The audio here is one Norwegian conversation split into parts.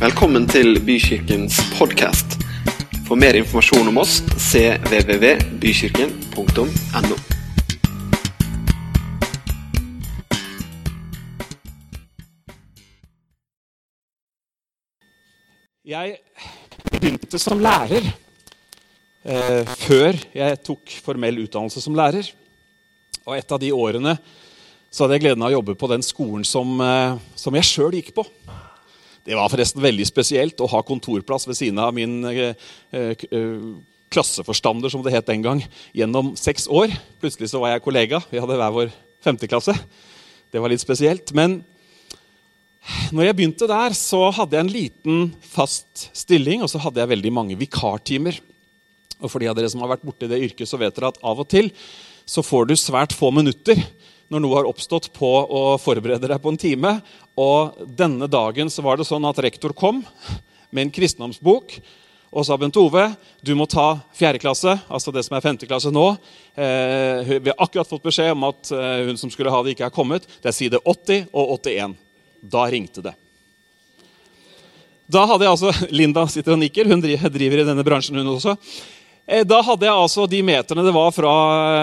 Velkommen til Bykirkens podkast. For mer informasjon om oss cvvvbykirken.no. Jeg begynte som lærer eh, før jeg tok formell utdannelse som lærer. Og et av de årene så hadde jeg gleden av å jobbe på den skolen som, eh, som jeg sjøl gikk på. Det var forresten veldig spesielt å ha kontorplass ved siden av min eh, eh, eh, klasseforstander, som det het den gang, gjennom seks år. Plutselig så var jeg kollega. Vi hadde hver vår femteklasse. Det var litt spesielt. Men når jeg begynte der, så hadde jeg en liten fast stilling, og så hadde jeg veldig mange vikartimer. Og for de av dere som har vært borti det yrket, så vet dere at av og til så får du svært få minutter når noe har oppstått, på å forberede deg på en time. Og denne dagen så var det sånn at rektor kom med en kristendomsbok og sa Bent Ove, du må ta fjerde klasse, altså det som er femte klasse nå. Eh, vi har akkurat fått beskjed om at eh, hun som skulle ha det, ikke er kommet. Det er side 80 og 81. Da ringte det. Da hadde jeg altså, Linda sitter og nikker. Hun driver i denne bransjen, hun også. Eh, da hadde jeg altså de meterne det var fra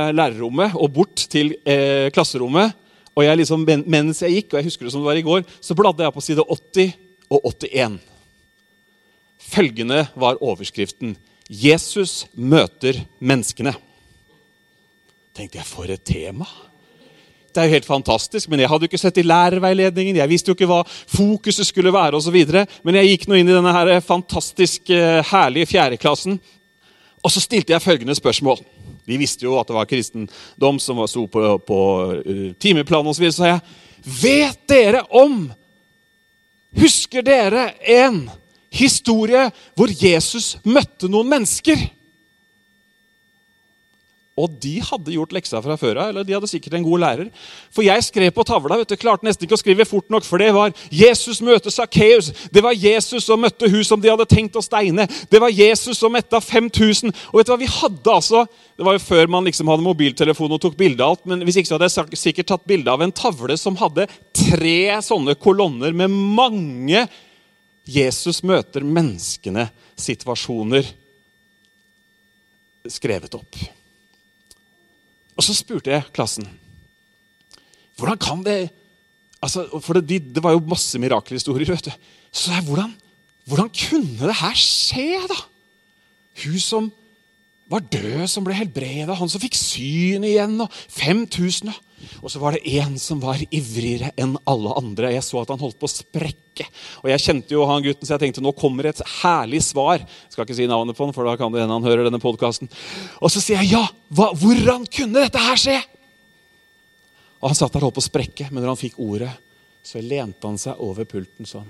eh, lærerrommet og bort til eh, klasserommet. Og jeg liksom, mens jeg gikk, og jeg husker det som det var i går, så bladde jeg på side 80 og 81. Følgende var overskriften 'Jesus møter menneskene'. Tenkte jeg, for et tema! Det er jo helt fantastisk, men jeg hadde jo ikke sett i lærerveiledningen. Jeg visste jo ikke hva fokuset skulle være osv. Men jeg gikk nå inn i denne her fantastisk herlige fjerdeklassen og så stilte jeg følgende spørsmål. Vi visste jo at det var kristendom som sto på, på uh, timeplanen osv. Så, så sa jeg Vet dere om Husker dere en historie hvor Jesus møtte noen mennesker? Og de hadde gjort leksa fra før av. eller de hadde sikkert en god lærer. For jeg skrev på tavla. vet du, Klarte nesten ikke å skrive fort nok, for det var Jesus møter Sakkeus. Det var Jesus som møtte hun som de hadde tenkt å steine. Det var Jesus som metta 5000. Og vet du hva, vi hadde altså, Det var jo før man liksom hadde mobiltelefon og tok bilde av alt. Men hvis ikke så hadde jeg sikkert tatt bilde av en tavle som hadde tre sånne kolonner med mange Jesus møter menneskene-situasjoner skrevet opp. Og så spurte jeg klassen hvordan kan det altså, For det, det var jo masse mirakelhistorier. vet du. Så jeg, hvordan, hvordan kunne det her skje, da? Hun som var død, som ble helbreda, han som fikk syn igjen, og 5000 Og så var det én som var ivrigere enn alle andre. Jeg så at han holdt på å sprekke. Og jeg kjente jo han gutten, så jeg tenkte nå kommer et herlig svar. Jeg skal ikke si navnet på han, for da kan det hende han hører denne podkasten. Og så sier jeg ja, hva, hvordan kunne dette her skje? Og Han satt der og holdt på å sprekke, men når han fikk ordet, så lente han seg over pulten sånn.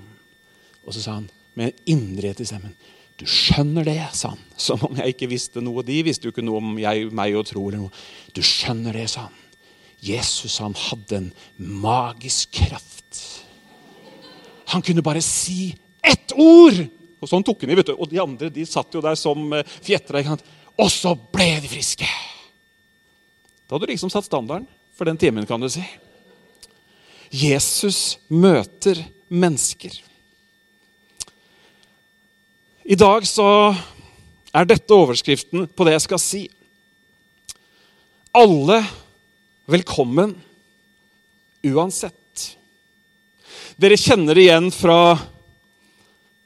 Og så sa han med en indrighet i stemmen du skjønner det, sa han. Som om jeg ikke visste noe. De visste jo ikke noe om jeg, meg og tro. eller noe. Du skjønner det, sa han. Jesus han hadde en magisk kraft. Han kunne bare si ett ord! Og sånn tok han i, vet du. Og de andre de satt jo der som eh, fjetra. Og så ble de friske! Da hadde du liksom satt standarden for den timen, kan du si. Jesus møter mennesker. I dag så er dette overskriften på det jeg skal si. Alle velkommen uansett. Dere kjenner det igjen fra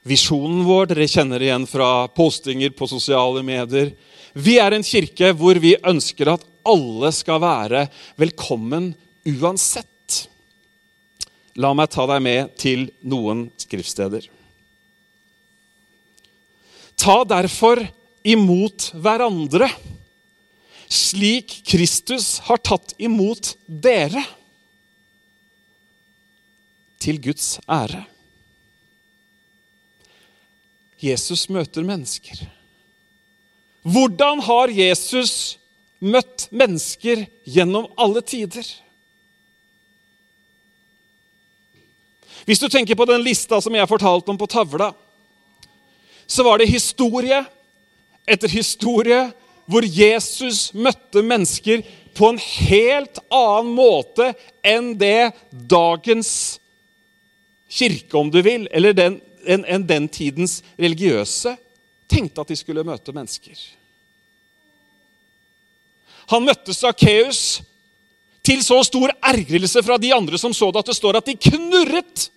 visjonen vår, dere kjenner det igjen fra postinger på sosiale medier. Vi er en kirke hvor vi ønsker at alle skal være velkommen uansett. La meg ta deg med til noen skriftsteder. Ta derfor imot hverandre, slik Kristus har tatt imot dere, til Guds ære. Jesus møter mennesker. Hvordan har Jesus møtt mennesker gjennom alle tider? Hvis du tenker på den lista som jeg fortalte om på tavla, så var det historie etter historie hvor Jesus møtte mennesker på en helt annen måte enn det dagens kirke, om du vil, eller den en, en den tidens religiøse tenkte at de skulle møte mennesker. Han møtte Sakkeus til så stor ergrelse fra de andre som så det, at det står at de knurret.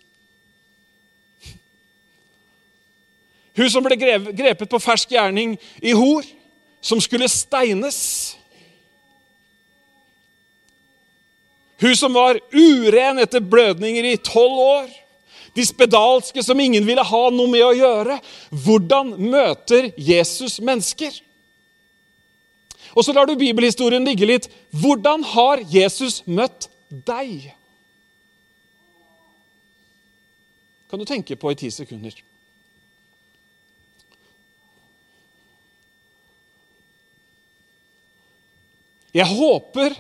Hun som ble grepet på fersk gjerning i hor, som skulle steines. Hun som var uren etter blødninger i tolv år. De spedalske som ingen ville ha noe med å gjøre. Hvordan møter Jesus mennesker? Og så lar du bibelhistorien ligge litt. Hvordan har Jesus møtt deg? Kan du tenke på i ti sekunder. Jeg håper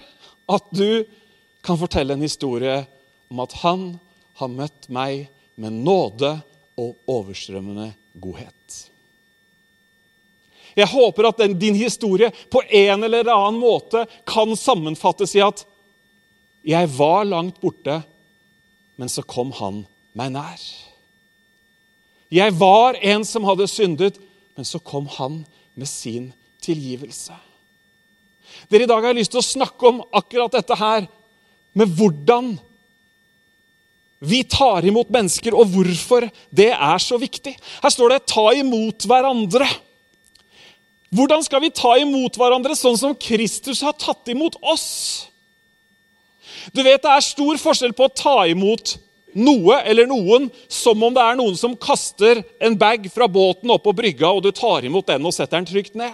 at du kan fortelle en historie om at han har møtt meg med nåde og overstrømmende godhet. Jeg håper at den, din historie på en eller annen måte kan sammenfattes i at jeg var langt borte, men så kom han meg nær. Jeg var en som hadde syndet, men så kom han med sin tilgivelse. Dere, I dag har lyst til å snakke om akkurat dette her, med hvordan vi tar imot mennesker, og hvorfor det er så viktig. Her står det 'ta imot hverandre'. Hvordan skal vi ta imot hverandre sånn som Kristus har tatt imot oss? Du vet, Det er stor forskjell på å ta imot noe eller noen som om det er noen som kaster en bag fra båten opp på brygga, og du tar imot den og setter den trygt ned.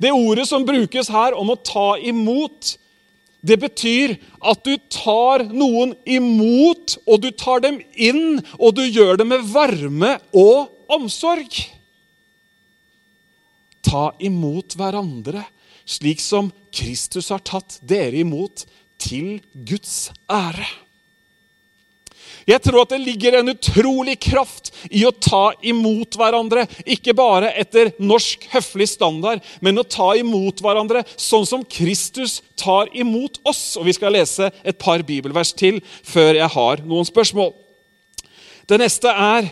Det ordet som brukes her om å ta imot, det betyr at du tar noen imot, og du tar dem inn, og du gjør det med varme og omsorg. Ta imot hverandre, slik som Kristus har tatt dere imot, til Guds ære. Jeg tror at det ligger en utrolig kraft i å ta imot hverandre. Ikke bare etter norsk høflig standard, men å ta imot hverandre sånn som Kristus tar imot oss. Og Vi skal lese et par bibelvers til før jeg har noen spørsmål. Det neste er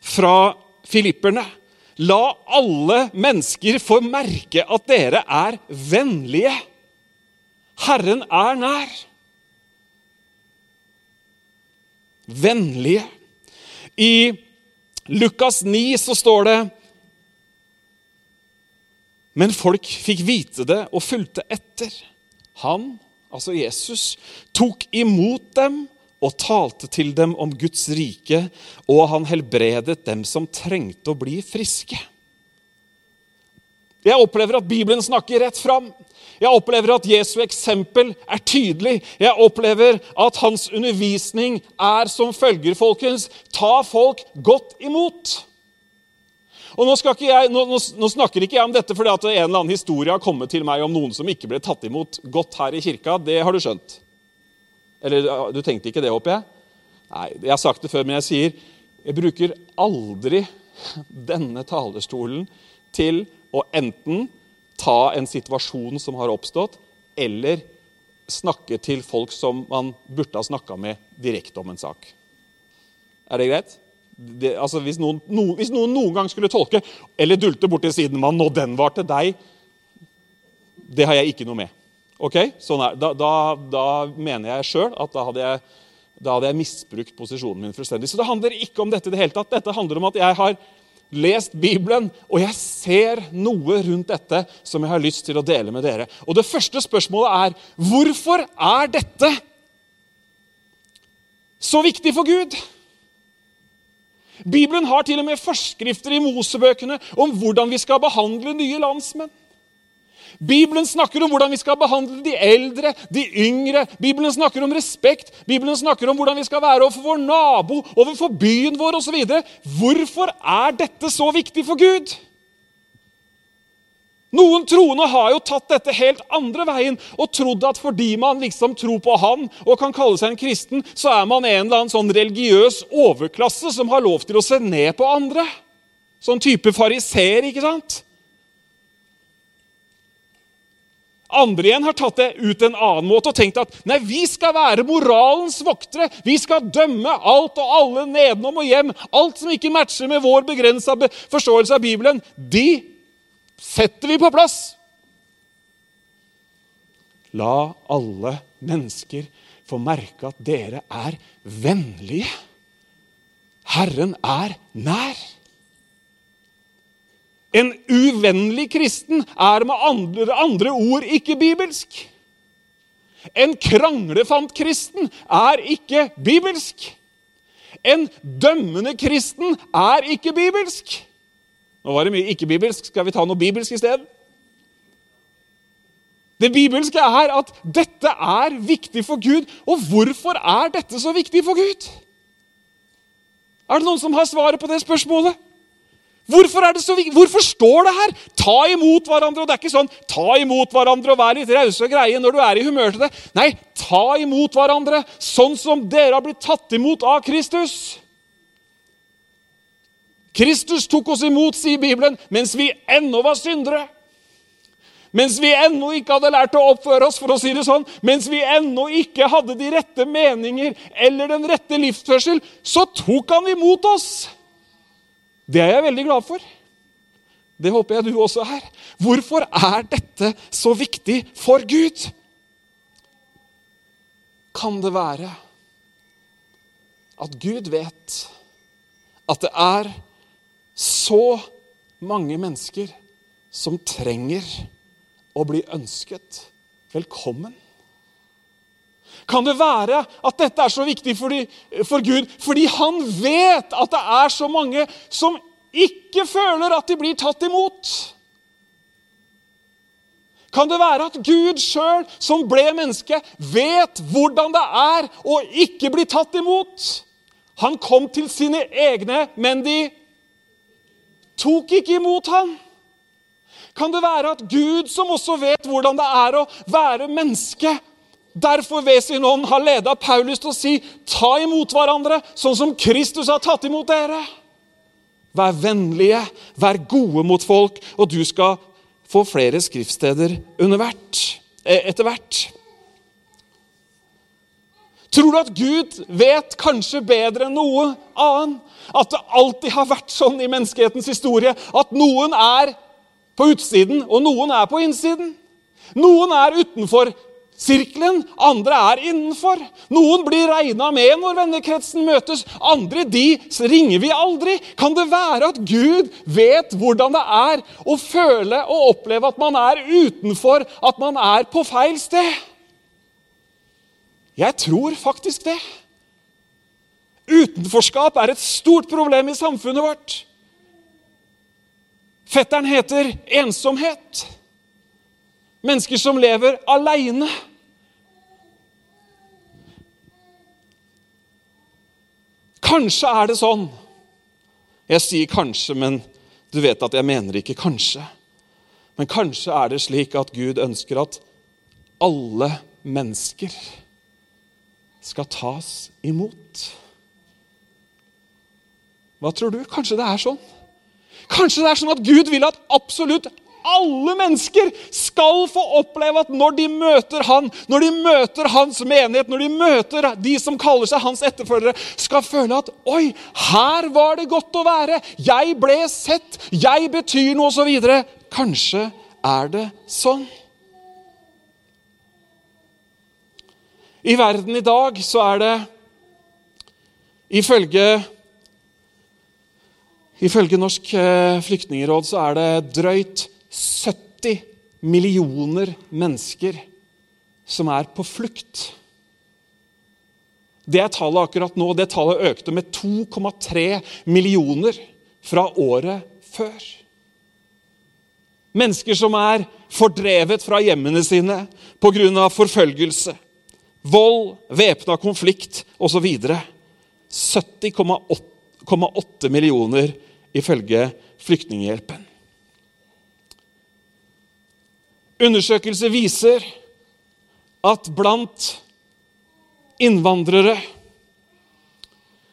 fra filipperne. La alle mennesker få merke at dere er vennlige. Herren er nær. Vennlige. I Lukas 9 så står det Men folk fikk vite det og fulgte etter. Han, altså Jesus, tok imot dem og talte til dem om Guds rike, og han helbredet dem som trengte å bli friske. Jeg opplever at Bibelen snakker rett fram. Jeg opplever at Jesu eksempel er tydelig. Jeg opplever at hans undervisning er som følger, folkens. Ta folk godt imot. Og nå, jeg, nå, nå, snakker ikke jeg om dette fordi at en eller annen historie har kommet til meg om noen som ikke ble tatt imot godt her i kirka. Det har du skjønt. Eller du tenkte ikke det, håper jeg? Nei, jeg har sagt det før, men jeg sier jeg bruker aldri denne talerstolen til å enten ta en situasjon som har oppstått, eller snakke til folk som man burde ha snakka med direkte om en sak. Er det greit? Det, altså hvis, noen, no, hvis, noen, noen gang skulle tolke eller dulte borti sidemannen og den var til deg Det har jeg ikke noe med. Ok? Sånn da, da, da, mener jeg sjøl at da hadde jeg, da hadde jeg misbrukt posisjonen min fullstendig. Så det handler ikke om dette i det hele tatt. Dette handler om at jeg har lest Bibelen, og jeg ser noe rundt dette som jeg har lyst til å dele med dere. Og Det første spørsmålet er hvorfor er dette så viktig for Gud? Bibelen har til og med forskrifter i Mosebøkene om hvordan vi skal behandle nye landsmenn. Bibelen snakker om hvordan vi skal behandle de eldre, de yngre. Bibelen snakker om respekt. Bibelen snakker om hvordan vi skal være overfor vår nabo, overfor byen vår osv. Hvorfor er dette så viktig for Gud? Noen troende har jo tatt dette helt andre veien og trodd at fordi man liksom tror på han og kan kalle seg en kristen, så er man en eller annen sånn religiøs overklasse som har lov til å se ned på andre. Sånn type fariseer, ikke sant? Andre igjen har tatt det ut en annen måte og tenkt at nei, vi skal være moralens voktere. Vi skal dømme alt og alle nedenom og hjem. Alt som ikke matcher med vår begrensa forståelse av Bibelen, de setter vi på plass. La alle mennesker få merke at dere er vennlige. Herren er nær. En uvennlig kristen er med andre, andre ord ikke bibelsk. En kranglefant kristen er ikke bibelsk. En dømmende kristen er ikke bibelsk. Nå var det mye ikke-bibelsk. Skal vi ta noe bibelsk i stedet? Det bibelske er at dette er viktig for Gud. Og hvorfor er dette så viktig for Gud? Er det noen som har svaret på det spørsmålet? Hvorfor, er det så? Hvorfor står det her? Ta imot hverandre. og Det er ikke sånn ta imot hverandre og vær litt rause og greie når du er i humør til det. Nei, ta imot hverandre sånn som dere har blitt tatt imot av Kristus. Kristus tok oss imot, sier Bibelen, mens vi ennå var syndere. Mens vi ennå ikke hadde lært å oppføre oss, for å si det sånn, mens vi ennå ikke hadde de rette meninger eller den rette livsførsel, så tok han imot oss. Det er jeg veldig glad for. Det håper jeg du også er. Hvorfor er dette så viktig for Gud? Kan det være at Gud vet at det er så mange mennesker som trenger å bli ønsket velkommen? Kan det være at dette er så viktig for, for, Gud fordi han vet at det er så mange som ikke føler at de blir tatt imot? Kan det være at Gud sjøl, som ble menneske, vet hvordan det er å ikke bli tatt imot? Han kom til sine egne, men de tok ikke imot ham. Kan det være at Gud, som også vet hvordan det er å være menneske, Derfor ved sin ånd har leda Paulus til å si, ta imot hverandre sånn som Kristus har tatt imot dere. Vær vennlige, vær gode mot folk, og du skal få flere skriftsteder eh, etter hvert. Tror du at Gud vet kanskje bedre enn noe annen at det alltid har vært sånn i menneskehetens historie at noen er på utsiden, og noen er på innsiden? Noen er utenfor sirkelen, andre er innenfor. Noen blir regna med når vennekretsen møtes, andre de ringer vi aldri. Kan det være at Gud vet hvordan det er å føle og oppleve at man er utenfor, at man er på feil sted? Jeg tror faktisk det. Utenforskap er et stort problem i samfunnet vårt. Fetteren heter ensomhet. Mennesker som lever aleine. Kanskje er det sånn Jeg sier kanskje, men du vet at jeg mener ikke kanskje. Men kanskje er det slik at Gud ønsker at alle mennesker skal tas imot. Hva tror du? Kanskje det er sånn? Kanskje det er sånn at Gud vil at absolutt alle mennesker skal få oppleve at når de møter han, når de møter hans menighet, når de møter de som kaller seg hans etterfølgere, skal føle at Oi, her var det godt å være. Jeg ble sett. Jeg betyr noe, osv. Kanskje er det sånn. I verden i dag så er det ifølge Ifølge Norsk eh, flyktningråd så er det drøyt 70 millioner mennesker som er på flukt. Det er tallet akkurat nå. Det tallet økte med 2,3 millioner fra året før. Mennesker som er fordrevet fra hjemmene sine pga. forfølgelse, vold, væpna konflikt osv. 70,8 millioner ifølge Flyktninghjelpen. Undersøkelser viser at blant innvandrere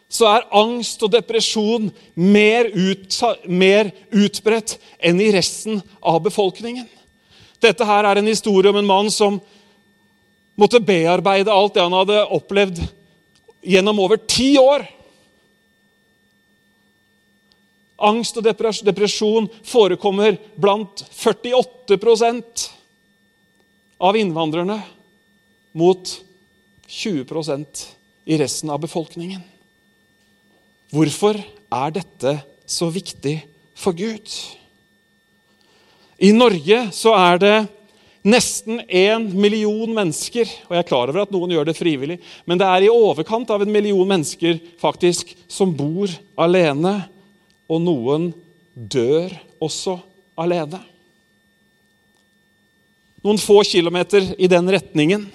så er angst og depresjon mer, ut, mer, utbredt enn i resten av befolkningen. Dette her er en historie om en mann som måtte bearbeide alt det han hadde opplevd gjennom over ti år. Angst og depresjon forekommer blant 48 av innvandrerne, mot 20% i resten av befolkningen. Hvorfor er dette så viktig for Gud? I Norge så er det nesten én million mennesker, og jeg er klar over at noen gjør det frivillig, men det er i overkant av en million mennesker faktisk som bor alene, og noen dør også alene. Noen få kilometer i den retningen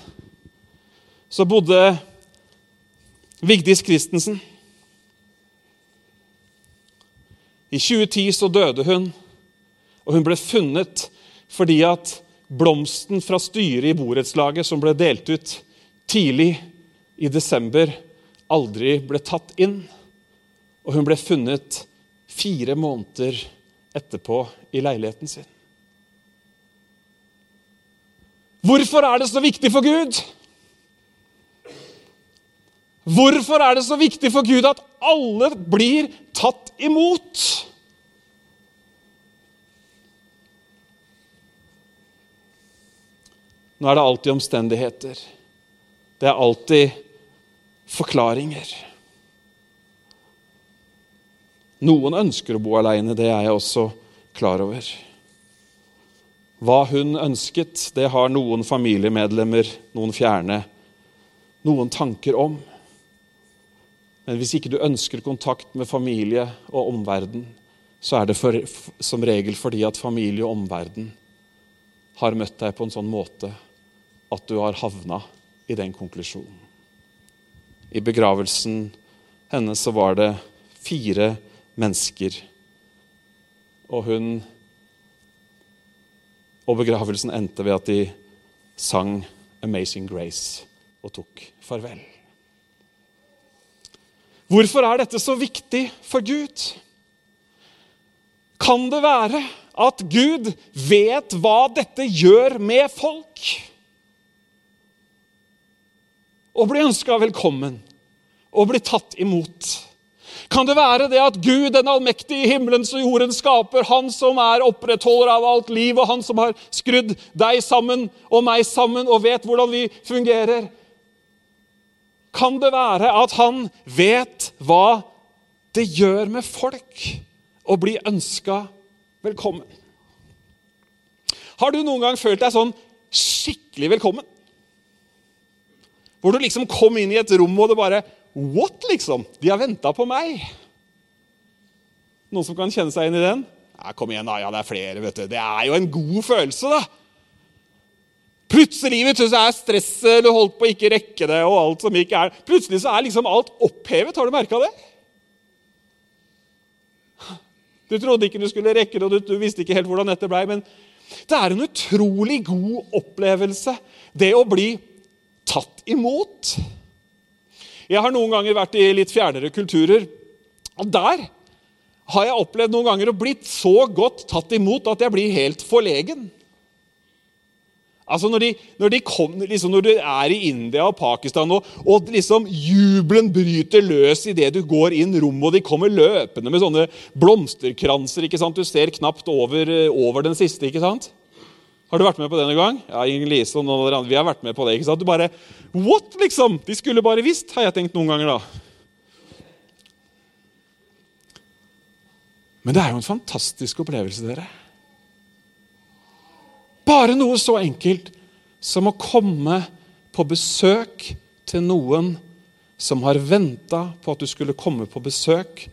så bodde Vigdis Christensen. I 2010 så døde hun, og hun ble funnet fordi at blomsten fra styret i borettslaget som ble delt ut tidlig i desember, aldri ble tatt inn. Og hun ble funnet fire måneder etterpå i leiligheten sin. Hvorfor er det så viktig for Gud? Hvorfor er det så viktig for Gud at alle blir tatt imot? Nå er det alltid omstendigheter. Det er alltid forklaringer. Noen ønsker å bo alene, det er jeg også klar over. Hva hun ønsket, det har noen familiemedlemmer, noen fjerne, noen tanker om. Men hvis ikke du ønsker kontakt med familie og omverden, så er det for, som regel fordi at familie og omverden har møtt deg på en sånn måte at du har havna i den konklusjonen. I begravelsen hennes så var det fire mennesker. Og hun Og begravelsen endte ved at de sang 'Amazing Grace' og tok farvel. Hvorfor er dette så viktig for Gud? Kan det være at Gud vet hva dette gjør med folk? Å bli ønska velkommen, å bli tatt imot. Kan det være det at Gud, den allmektige himmelens og jorden skaper, han som er opprettholder av alt liv, og han som har skrudd deg sammen og meg sammen og vet hvordan vi fungerer, kan det være at han vet hva det gjør med folk å bli ønska velkommen? Har du noen gang følt deg sånn skikkelig velkommen? Hvor du liksom kom inn i et rom, og det bare What, liksom? De har venta på meg. Noen som kan kjenne seg inn i den? Ja, kom igjen, da. Ja, det er flere, vet du. Det er jo en god følelse, da. Plutselig vet du, så er stresset du holdt på å ikke rekke det, og alt som ikke er Plutselig så er liksom alt opphevet. Har du merka det? Du trodde ikke du skulle rekke det, og du, du visste ikke helt hvordan dette blei. Men det er en utrolig god opplevelse, det å bli tatt imot. Jeg har noen ganger vært i litt fjernere kulturer, og der har jeg opplevd noen ganger å blitt så godt tatt imot at jeg blir helt forlegen. Altså Når, de, når, de kom, liksom når, du er i India og Pakistan, og, og liksom jubelen bryter løs idet du går inn rommet, og de kommer løpende med sånne blomsterkranser ikke sant? Du ser knapt over, over den siste. ikke sant? Har du vært med på det noen gang? Ja, Lise og noen andre, Vi har vært med på det. ikke sant? Du bare What, liksom? De skulle bare visst, har jeg tenkt noen ganger da. Men det er jo en fantastisk opplevelse, dere. Bare noe så enkelt som å komme på besøk til noen som har venta på at du skulle komme på besøk,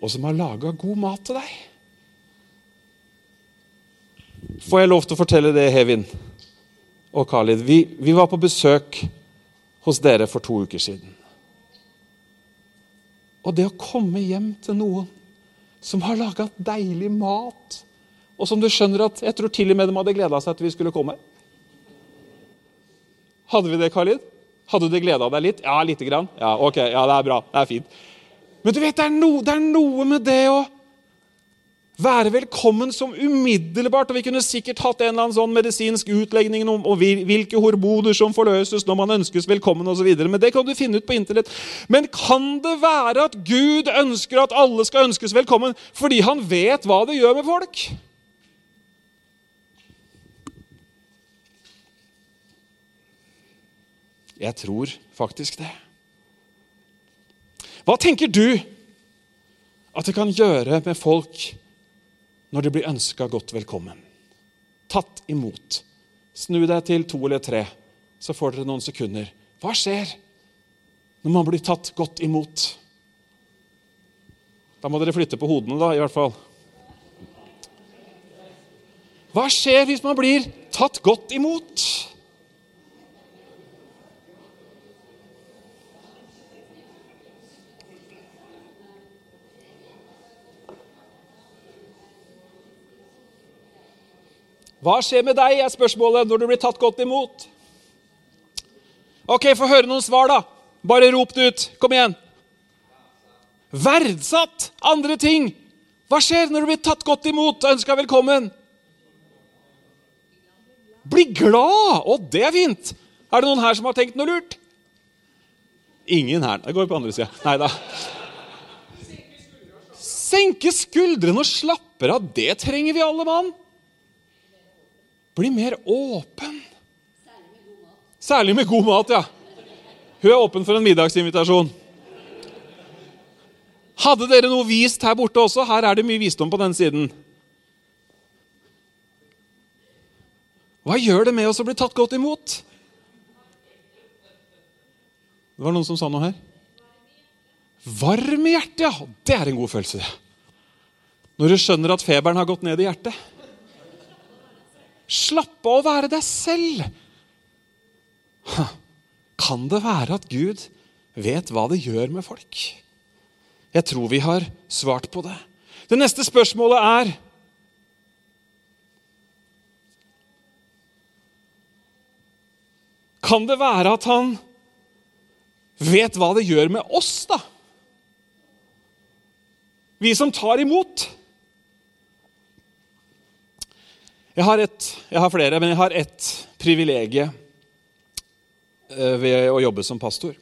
og som har laga god mat til deg. Får jeg lov til å fortelle det, Hevin og Khalid? Vi, vi var på besøk hos dere for to uker siden. Og det å komme hjem til noen som har laga deilig mat og som du skjønner at Jeg tror til og med de hadde gleda seg til vi skulle komme. Hadde vi det, Khalid? Hadde du gleda deg litt? Ja, lite grann. Ja, ok, ja, det er bra. Det er fint. Men du vet, det er, no, det er noe med det å være velkommen som umiddelbart. og Vi kunne sikkert hatt en eller annen sånn medisinsk utlegning om hvilke hormoner som forløses når man ønskes velkommen osv. Men det kan du finne ut på Internett. Men kan det være at Gud ønsker at alle skal ønskes velkommen fordi han vet hva det gjør med folk? Jeg tror faktisk det. Hva tenker du at det kan gjøre med folk når du blir ønska godt velkommen. Tatt imot. Snu deg til to eller tre, så får dere noen sekunder. Hva skjer når man blir tatt godt imot? Da må dere flytte på hodene, da, i hvert fall. Hva skjer hvis man blir tatt godt imot? Hva skjer med deg, er spørsmålet når du blir tatt godt imot. Ok, Få høre noen svar, da. Bare rop det ut. Kom igjen. Verdsatt. Andre ting. Hva skjer når du blir tatt godt imot og ønska velkommen? Bli glad! Å, det er fint! Er det noen her som har tenkt noe lurt? Ingen her. Det går på andre sida. Nei da. Senke skuldrene og slapper av. Det trenger vi alle mann. Bli mer åpen. Særlig med god mat, ja. Hun er åpen for en middagsinvitasjon. Hadde dere noe vist her borte også? Her er det mye visdom på den siden. Hva gjør det med oss å bli tatt godt imot? Det var noen som sa noe her. Varm i hjertet, ja. Det er en god følelse. Når du skjønner at feberen har gått ned i hjertet. Slappe av å være deg selv. Kan det være at Gud vet hva det gjør med folk? Jeg tror vi har svart på det. Det neste spørsmålet er Kan det være at han vet hva det gjør med oss, da? Vi som tar imot. Jeg har, et, jeg har flere, men jeg har ett privilegium eh, ved å jobbe som pastor.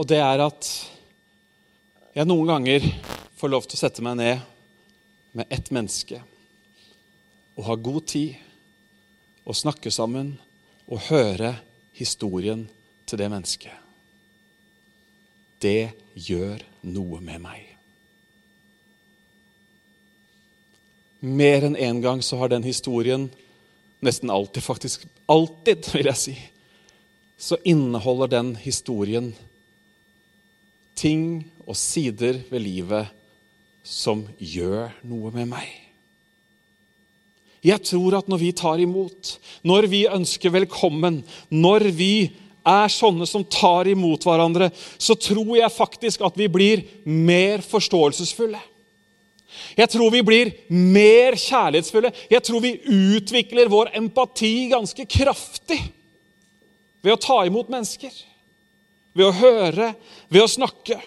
Og det er at jeg noen ganger får lov til å sette meg ned med ett menneske og ha god tid og snakke sammen og høre historien til det mennesket. Det gjør noe med meg. Mer enn én en gang så har den historien Nesten alltid, faktisk. Alltid, vil jeg si. Så inneholder den historien ting og sider ved livet som gjør noe med meg. Jeg tror at når vi tar imot, når vi ønsker velkommen, når vi er sånne som tar imot hverandre, så tror jeg faktisk at vi blir mer forståelsesfulle. Jeg tror vi blir mer kjærlighetsfulle. Jeg tror vi utvikler vår empati ganske kraftig ved å ta imot mennesker. Ved å høre, ved å snakke.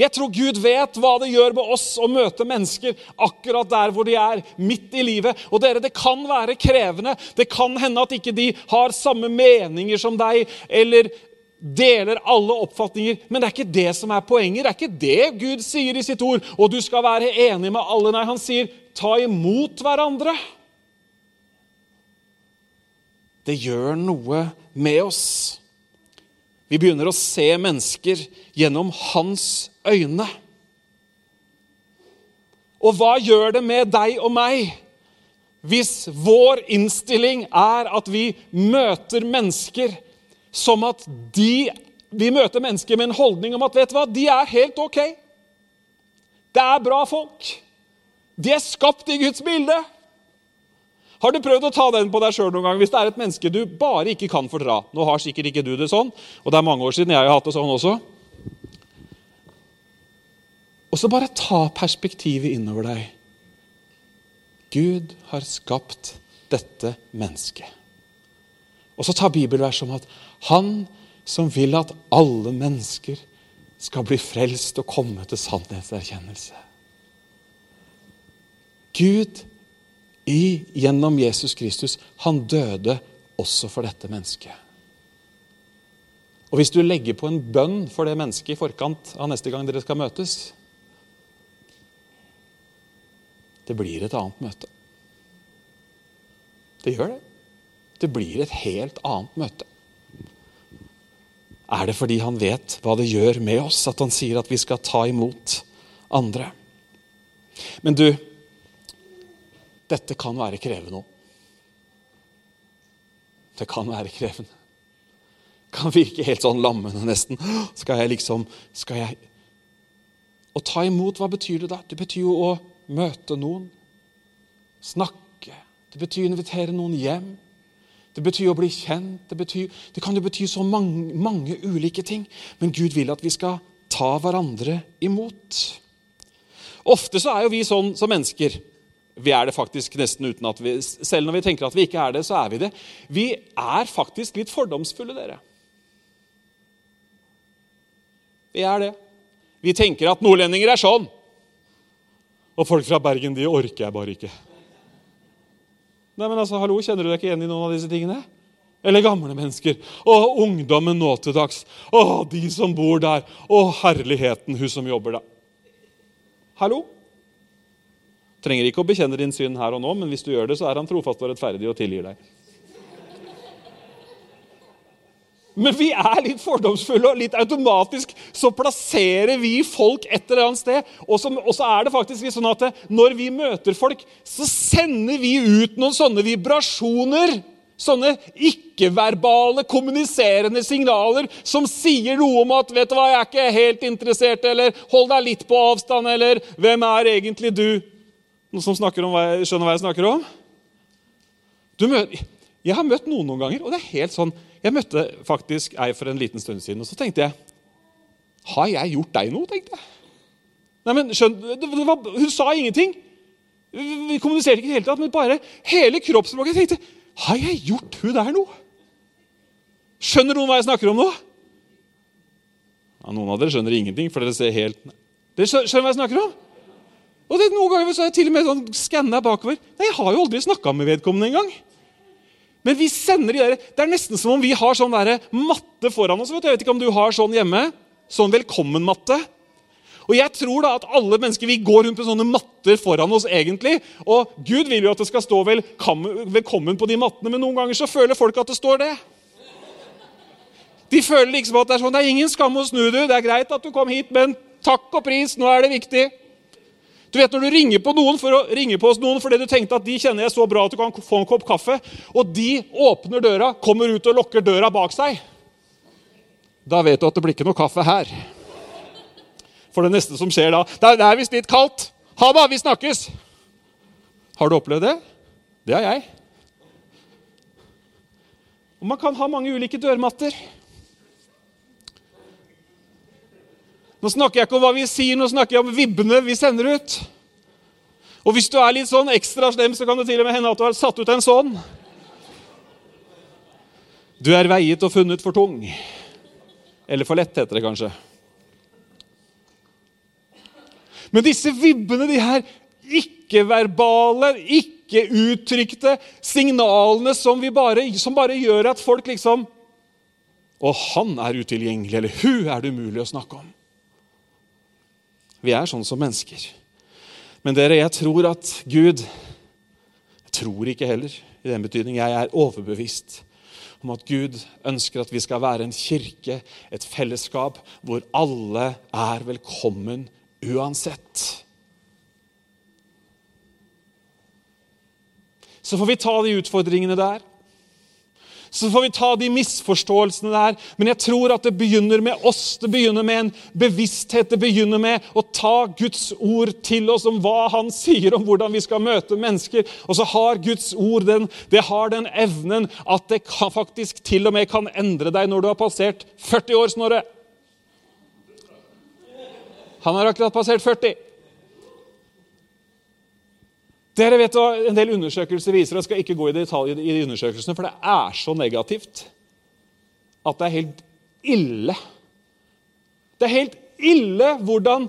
Jeg tror Gud vet hva det gjør med oss å møte mennesker akkurat der hvor de er, midt i livet. Og dere, Det kan være krevende. Det kan hende at ikke de har samme meninger som deg, eller deler alle oppfatninger, men det er ikke det som er poenget. Det er ikke det Gud sier i sitt ord. Og du skal være enig med alle. Nei, han sier ta imot hverandre. Det gjør noe med oss. Vi begynner å se mennesker gjennom hans øyne. Og hva gjør det med deg og meg hvis vår innstilling er at vi møter mennesker som at de, vi møter mennesker med en holdning om at vet du hva, de er helt ok. Det er bra folk. De er skapt i Guds bilde. Har du prøvd å ta den på deg sjøl noen gang hvis det er et menneske du bare ikke kan fordra? Nå har sikkert ikke du det sånn, og det er mange år siden jeg har hatt det sånn også. Og så bare ta perspektivet innover deg. Gud har skapt dette mennesket. Og så ta bibelvers om at han som vil at alle mennesker skal bli frelst og komme til sannhetserkjennelse. Gud i, gjennom Jesus Kristus, han døde også for dette mennesket. Og Hvis du legger på en bønn for det mennesket i forkant av neste gang dere skal møtes Det blir et annet møte. Det gjør det. Det blir et helt annet møte. Er det fordi han vet hva det gjør med oss, at han sier at vi skal ta imot andre? Men du, dette kan være krevende òg. Det kan være krevende. Det kan virke helt sånn lammende, nesten. Skal jeg liksom Skal jeg Å ta imot, hva betyr det da? Det betyr jo å møte noen. Snakke. Det betyr å invitere noen hjem. Det betyr å bli kjent. Det, betyr, det kan jo bety så mange, mange, ulike ting. Men Gud vil at vi skal ta hverandre imot. Ofte så er jo vi sånn som mennesker. Vi er det faktisk nesten uten at vi Selv når vi tenker at vi ikke er det, så er vi det. Vi er faktisk litt fordomsfulle, dere. Vi er det. Vi tenker at nordlendinger er sånn. Og folk fra Bergen, de orker jeg bare ikke. Nei, men altså, hallo, Kjenner du deg ikke igjen i noen av disse tingene? Eller gamle mennesker. Å, ungdommen nå til dags. Å, de som bor der. Å, herligheten, hun som jobber der. Hallo? Trenger ikke å bekjenne din synd her og nå, men hvis du gjør det, så er han trofast og rettferdig og tilgir deg. Men vi er litt fordomsfulle, og litt automatisk så plasserer vi folk et eller annet sted. Og så, og så er det faktisk sånn at når vi møter folk, så sender vi ut noen sånne vibrasjoner. Sånne ikke-verbale, kommuniserende signaler som sier noe om at 'vet du hva, jeg er ikke helt interessert', eller 'hold deg litt på avstand', eller 'hvem er egentlig du'? Noen som om hva jeg, skjønner hva jeg snakker om? Møter, jeg har møtt noen noen ganger, og det er helt sånn Jeg møtte faktisk ei for en liten stund siden, og så tenkte jeg Har jeg gjort deg noe? tenkte jeg. Nei, men skjønn, Hun sa ingenting. Vi kommuniserte ikke i det hele tatt, men bare hele kroppsspråket. Jeg tenkte Har jeg gjort hun der noe? Skjønner noen hva jeg snakker om nå? Ja, noen av dere skjønner ingenting, for dere ser helt Dere skjønner hva jeg snakker om? Og det, Noen ganger så har jeg til og med sånn skanna bakover. Nei, Jeg har jo aldri snakka med vedkommende engang. Men vi sender de der, det er nesten som om vi har sånn der matte foran oss. Jeg vet ikke om du har sånn hjemme. Sånn velkommen-matte. Og jeg tror da at alle mennesker vi går rundt med sånne matter foran oss. egentlig, Og Gud vil jo at det skal stå velkommen på de mattene, men noen ganger så føler folk at det står det. De føler liksom at det er sånn, det er ingen skam å snu, du. Det er greit at du kom hit, men takk og pris, nå er det viktig. Du vet Når du ringer på noen for å ringe på oss noen fordi du tenkte at de kjenner jeg så bra at du kan få en kopp kaffe, og de åpner døra, kommer ut og lukker døra bak seg, da vet du at det blir ikke noe kaffe her. For det neste som skjer da Det er visst litt kaldt. Ha det, vi snakkes. Har du opplevd det? Det har jeg. Og Man kan ha mange ulike dørmatter. Nå snakker jeg ikke om hva vi sier, nå snakker jeg om vibbene vi sender ut. Og hvis du er litt sånn ekstra slem, så kan det til og med hende at du har satt ut en sånn. Du er veiet og funnet for tung. Eller for lett, heter det kanskje. Men disse vibbene, de her ikke-verbale, ikke-uttrykte signalene som, bare, som bare gjør at folk liksom Og han er utilgjengelig, eller hun er det umulig å snakke om. Vi er sånn som mennesker. Men dere, jeg tror at Gud Jeg tror ikke heller i den betydning. Jeg er overbevist om at Gud ønsker at vi skal være en kirke, et fellesskap, hvor alle er velkommen uansett. Så får vi ta de utfordringene der. Så får vi ta de misforståelsene der. Men jeg tror at det begynner med oss. Det begynner med en bevissthet. Det begynner med å ta Guds ord til oss om hva han sier om hvordan vi skal møte mennesker. Og så har Guds ord den, det har den evnen at det kan, faktisk til og med kan endre deg når du har passert 40 år, Snorre. Han har akkurat passert 40. Dere vet hva En del undersøkelser viser Jeg skal ikke gå i detalj i de undersøkelsene, for det er så negativt at det er helt ille. Det er helt ille hvordan,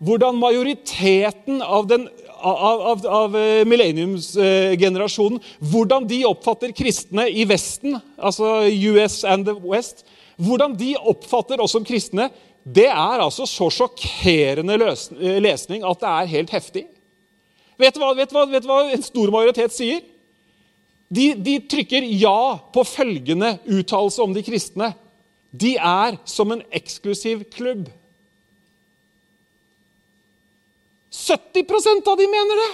hvordan majoriteten av, den, av, av, av eh, millenniumsgenerasjonen hvordan de oppfatter kristne i Vesten, altså US and the West, hvordan de oppfatter oss som kristne, det er altså så sjokkerende lesning at det er helt heftig. Vet du hva, vet du hva, vet du hva en stor majoritet sier? De, de trykker ja på følgende uttalelse om de kristne. De er som en eksklusiv klubb. 70% av de mener det!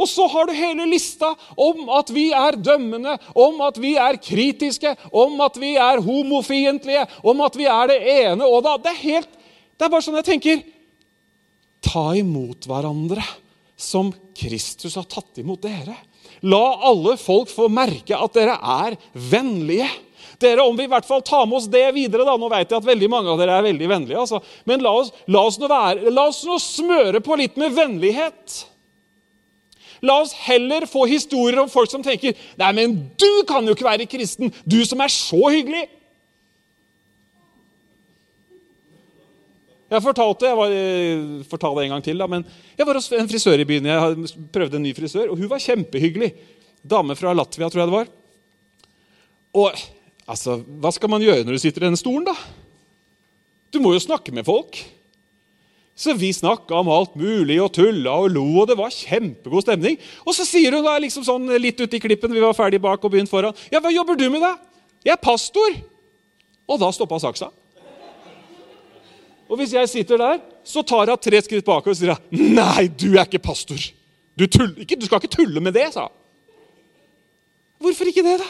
Og så har du hele lista om at vi er dømmende, om at vi er kritiske, om at vi er homofiendtlige, om at vi er det ene og da. Det er, helt, det er bare sånn jeg tenker Ta imot hverandre som Kristus har tatt imot dere. La alle folk få merke at dere er vennlige. Dere, Om vi i hvert fall tar med oss det videre da, Nå vet jeg at veldig mange av dere er veldig vennlige. Altså. Men la oss, la, oss være, la oss nå smøre på litt med vennlighet. La oss heller få historier om folk som tenker Nei, men du kan jo ikke være kristen, du som er så hyggelig. Jeg fortalte, jeg var, jeg fortalte det en gang til, da, men jeg var hos en frisør i byen. Jeg prøvde en ny frisør, og hun var kjempehyggelig. Dame fra Latvia, tror jeg det var. Og altså, hva skal man gjøre når du sitter i denne stolen, da? Du må jo snakke med folk. Så vi snakka om alt mulig og tulla og lo, og det var kjempegod stemning. Og så sier hun da liksom sånn litt ute i klippen, vi var ferdig bak og begynt foran. Ja, hva jobber du med, da? Jeg er pastor. Og da stoppa saksa. Og hvis jeg sitter der, så tar hun tre skritt bak og sier nei, du er ikke pastor. Du, tull, ikke, du skal ikke tulle med det, sa hun. Hvorfor ikke det, da?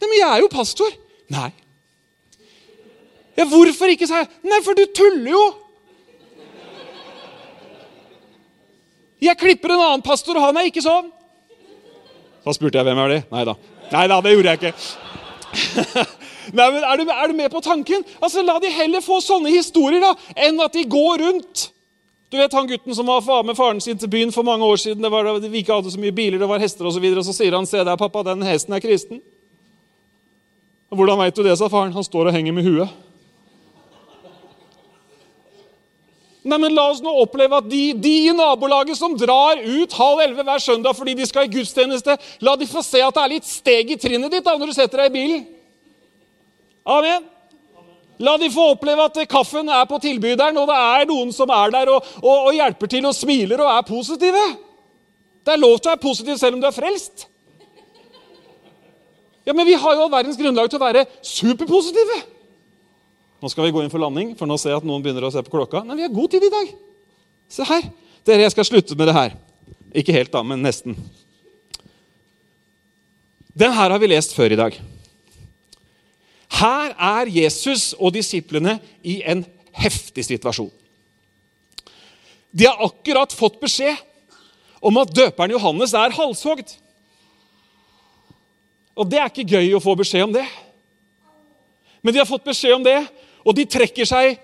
Nei, men jeg er jo pastor. Nei. Ja, Hvorfor ikke, sa jeg. Nei, for du tuller jo. Jeg klipper en annen pastor, og han er ikke sånn. Da spurte jeg hvem er det Nei da. Nei da, det gjorde jeg ikke. Nei, men er du, er du, med på tanken? Altså, La de heller få sånne historier da, enn at de går rundt. Du vet han gutten som var med faren sin til byen for mange år siden. det var da Vi ikke hadde så mye biler, det var hester. Og, så videre, og så sier han se der, pappa, den hesten er kristen. Hvordan veit du det, sa faren. Han står og henger med huet. Nei, men La oss nå oppleve at de, de, i nabolaget som drar ut halv elleve hver søndag fordi de skal i gudstjeneste, la de få se at det er litt steg i trinnet ditt da, når du setter deg i bilen. Amen. La de få oppleve at kaffen er på tilbyderen, og det er noen som er der og, og, og hjelper til og smiler og er positive. Det er lov til å være positiv selv om du er frelst. Ja, Men vi har jo all verdens grunnlag til å være superpositive. Nå skal vi gå inn for landing, for nå ser jeg at noen begynner å se på klokka. Men vi har god tid i dag. Se her. Dere, jeg skal slutte med det her. Ikke helt, da, men nesten. Den her har vi lest før i dag. Her er Jesus og disiplene i en heftig situasjon. De har akkurat fått beskjed om at døperen Johannes er halshogd. Og det er ikke gøy å få beskjed om det. Men de har fått beskjed om det, og de trekker seg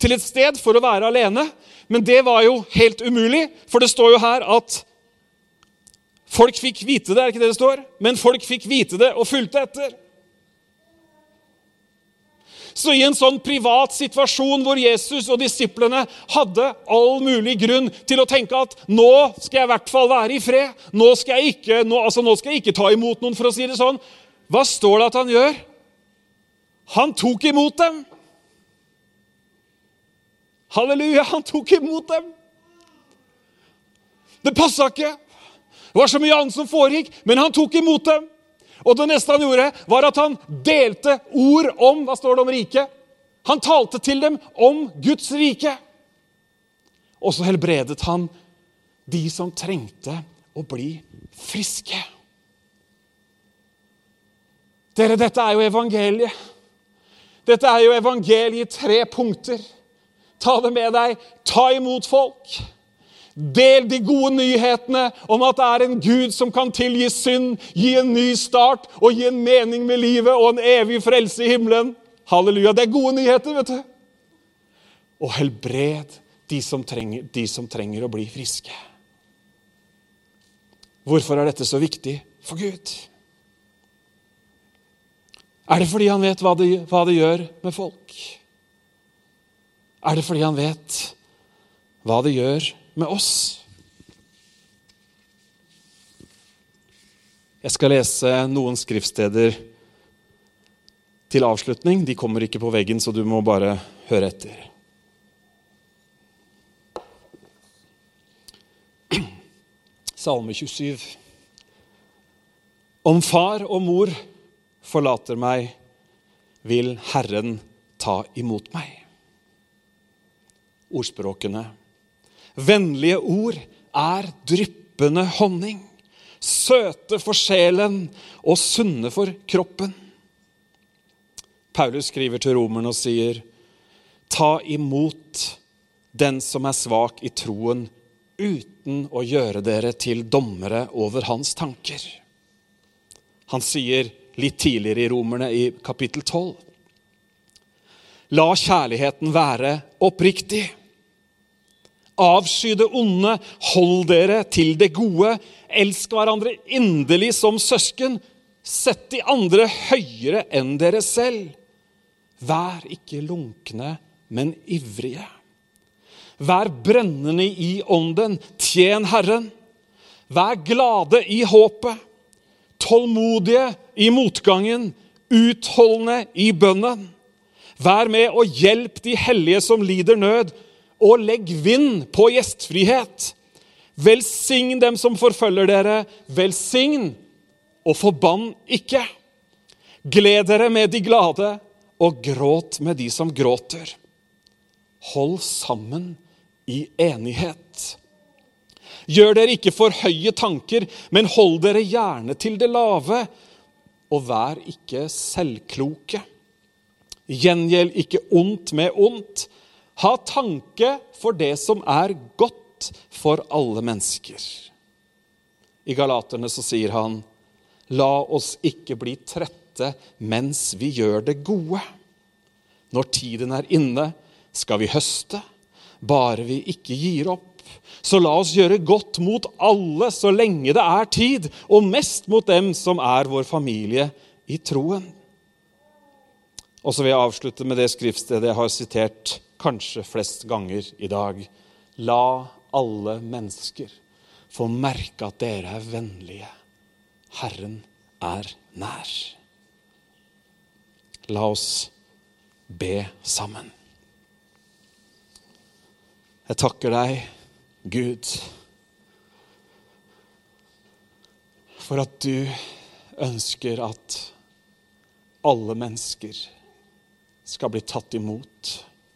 til et sted for å være alene. Men det var jo helt umulig, for det står jo her at folk fikk vite det. er ikke det det står? Men folk fikk vite det og fulgte etter. Så i en sånn privat situasjon hvor Jesus og disiplene hadde all mulig grunn til å tenke at nå skal jeg i hvert fall være i fred, nå skal jeg ikke, nå, altså nå skal jeg ikke ta imot noen, for å si det sånn, hva står det at han gjør? Han tok imot dem. Halleluja, han tok imot dem. Det passa ikke. Det var så mye annet som foregikk, men han tok imot dem. Og det neste han gjorde, var at han delte ord om hva står det om riket. Han talte til dem om Guds rike. Og så helbredet han de som trengte å bli friske. Dere, dette er jo evangeliet. Dette er jo evangeliet i tre punkter. Ta det med deg. Ta imot folk. Del de gode nyhetene om at det er en Gud som kan tilgi synd, gi en ny start og gi en mening med livet og en evig frelse i himmelen. Halleluja. Det er gode nyheter, vet du. Og helbred de som trenger, de som trenger å bli friske. Hvorfor er dette så viktig for Gud? Er det fordi han vet hva det, hva det gjør med folk? Er det fordi han vet hva det gjør med oss? Jeg skal lese noen skriftsteder til avslutning. De kommer ikke på veggen, så du må bare høre etter. Salme 27. Om far og mor forlater meg, vil Herren ta imot meg. Ordspråkene. Vennlige ord er dryppende honning, søte for sjelen og sunne for kroppen. Paulus skriver til romerne og sier, ta imot den som er svak i troen, uten å gjøre dere til dommere over hans tanker. Han sier litt tidligere i Romerne i kapittel 12. La kjærligheten være oppriktig. Avsky det onde, hold dere til det gode. Elsk hverandre inderlig som søsken. Sett de andre høyere enn dere selv. Vær ikke lunkne, men ivrige. Vær brennende i ånden, tjen Herren. Vær glade i håpet, tålmodige i motgangen, utholdende i bønnen. Vær med og hjelp de hellige som lider nød, og legg vind på gjestfrihet. Velsign dem som forfølger dere, velsign og forbann ikke. Gled dere med de glade, og gråt med de som gråter. Hold sammen i enighet. Gjør dere ikke for høye tanker, men hold dere gjerne til det lave. Og vær ikke selvkloke. Gjengjeld ikke ondt med ondt. Ha tanke for det som er godt for alle mennesker. I Galaterne så sier han, la oss ikke bli trette mens vi gjør det gode. Når tiden er inne, skal vi høste, bare vi ikke gir opp. Så la oss gjøre godt mot alle så lenge det er tid, og mest mot dem som er vår familie i troen. Og så vil jeg avslutte med det skriftstedet jeg har sitert kanskje flest ganger i dag. La alle mennesker få merke at dere er vennlige. Herren er nær. La oss be sammen. Jeg takker deg, Gud, for at du ønsker at alle mennesker skal bli tatt imot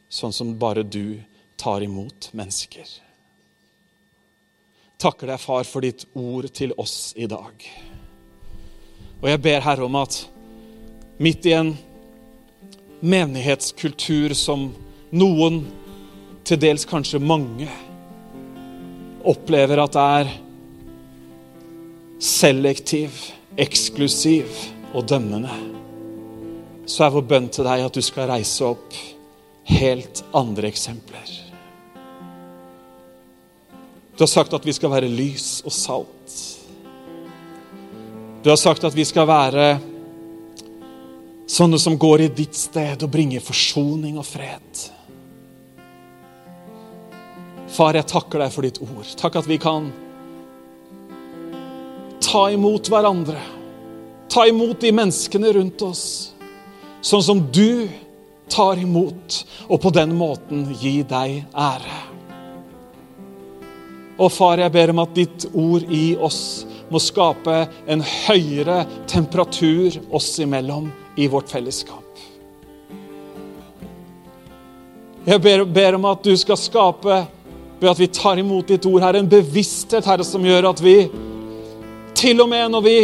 sånn som bare du tar imot mennesker. Takker deg, far, for ditt ord til oss i dag. Og jeg ber Herre om at midt i en menighetskultur som noen, til dels kanskje mange, opplever at er selektiv, eksklusiv og dømmende, så er vår bønn til deg at du skal reise opp helt andre eksempler. Du har sagt at vi skal være lys og salt. Du har sagt at vi skal være sånne som går i ditt sted og bringer forsoning og fred. Far, jeg takker deg for ditt ord. Takk at vi kan ta imot hverandre. Ta imot de menneskene rundt oss, sånn som du tar imot, og på den måten gi deg ære. Og far, jeg ber om at ditt ord i oss må skape en høyere temperatur oss imellom i vårt fellesskap. Jeg ber, ber, om at du skal skape, ved at vi tar imot ditt ord, her, en bevissthet Herre, som gjør at vi, til og med når vi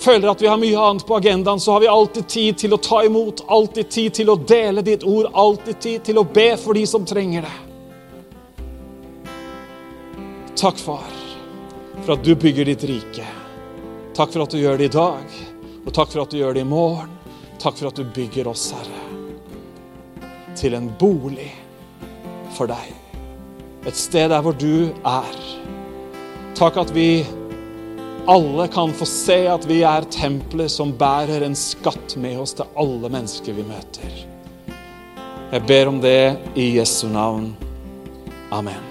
føler at vi har mye annet på agendaen, så har vi alltid tid til å ta imot, alltid tid til å dele ditt ord, alltid tid til å be for de som trenger det. Takk, far, for at du bygger ditt rike. Takk for at du gjør det i dag, og takk for at du gjør det i morgen. Takk for at du bygger oss, Herre, til en bolig for deg. Et sted der hvor du er. Takk at vi alle kan få se at vi er templer som bærer en skatt med oss til alle mennesker vi møter. Jeg ber om det i Jesu navn. Amen.